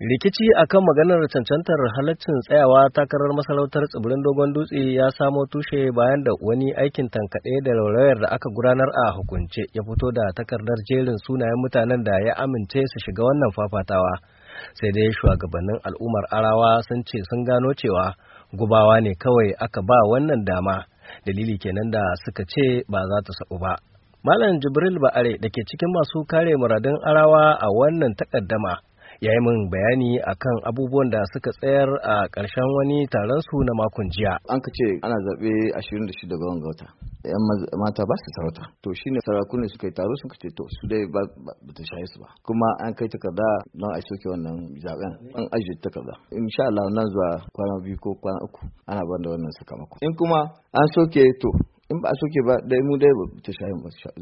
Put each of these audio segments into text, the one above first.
rikici akan maganar cancantar halaccin tsayawa takarar masarautar tsibirin dogon dutse ya samo tushe bayan da wani aikin tankaɗe da laurayar da aka gudanar a hukunce ya fito da takardar jerin sunayen mutanen da ya amince su shiga wannan fafatawa. Sai dai shugabannin al'ummar arawa sun ce sun gano cewa gubawa ne kawai aka ba wannan dama. Dalili kenan da suka ce ba za ta saɓu ba. Malam jibril ba'are da ke cikin masu kare muradun arawa a wannan takaddama ya yi min bayani akan abubuwan da suka tsayar a ƙarshen wani taron su na makon jiya. An ka ce ana zaɓe 26 ga wanga wata. ‘Yan mata ba su sarauta. To shi ne sarakunan suka yi taro suka ce to su dai ba ta shaye su ba. Kuma an kai takarda don a soke wannan zaɓen. An ajiye takarda. Insha Allah nan zuwa kwana biyu ko kwana uku ana ban da wannan sakamako. In kuma an soke to in ba a soke ba dai mu dai ba ta shaye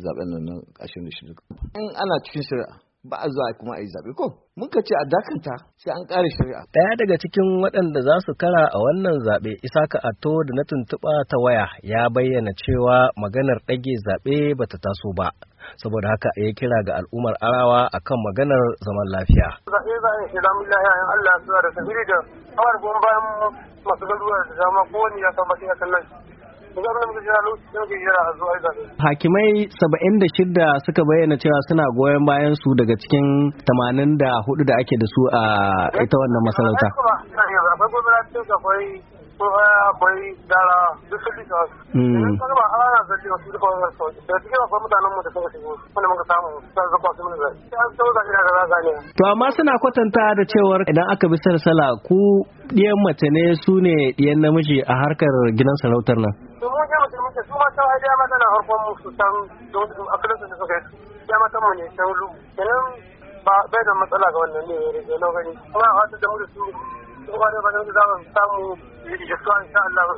zaɓen nan na 26. In ana cikin shari'a ba a zuwa kuma a yi zaɓe ko muka ce a dakanta sai an ƙare shari'a. Ɗaya daga cikin waɗanda za su kara a wannan zaɓe Isaka Atto da na tuntuɓa ta waya ya bayyana cewa maganar ɗage zaɓe ba ta taso ba. Saboda haka ya kira ga al'ummar arawa akan maganar zaman lafiya. Zaɓe za a yi in Allah ya da sabiri da kawar goyon bayan masu garuruwa da dama kowane ya san bashi a kan nan. Hakimai saba'in da shida suka bayyana cewa suna goyon bayan su daga cikin tamanin da huɗu da ake da su a ita wannan masarauta. gane. To amma suna kwatanta da cewar idan aka bi sarsala ku ɗiyan mace ne su ne ɗiyan namiji a harkar gidan sarautar nan. To mu mutum muke su mata ai da mata na harkon mu su san don akalin su da suka yi. Ya mata mu ne san lu. Kenan ba bai da matsala ga wannan ne ya rage na gani. Kuma a wata da mu da su da ba da za mu samu jisuwa insha Allah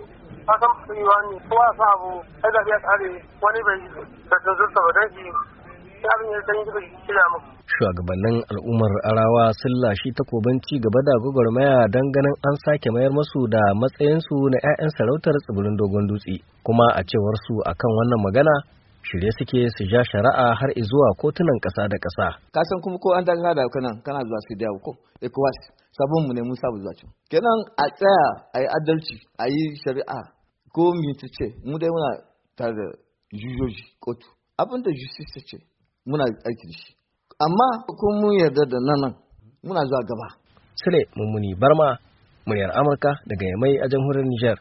ka san su yi wani kowa sa abu sai da ya tsare wani bai da tunzurta ba dan shi shugabannin al'ummar arawa sun lashi takobin ci gaba da gwagwarmaya don ganin an sake mayar masu da matsayinsu na 'ya'yan sarautar tsibirin dogon dutse kuma a cewar su akan wannan magana shirye suke su ja shari'a har zuwa kotunan ƙasa da ƙasa. Ka san kuma ko an daga da kanan kana zuwa su dawo ko ECOWAS sabon mu ne mun sabu zuwa can. Kenan a tsaya a yi adalci a yi shari'a ko mi ta ce mu dai muna tare da jujoji kotu abin da justice ta ce muna aiki da shi. Amma ko mun yarda da nan muna zuwa gaba. Sule Mummuni Barma muryar Amurka daga Yamai a jamhuriyar Nijar.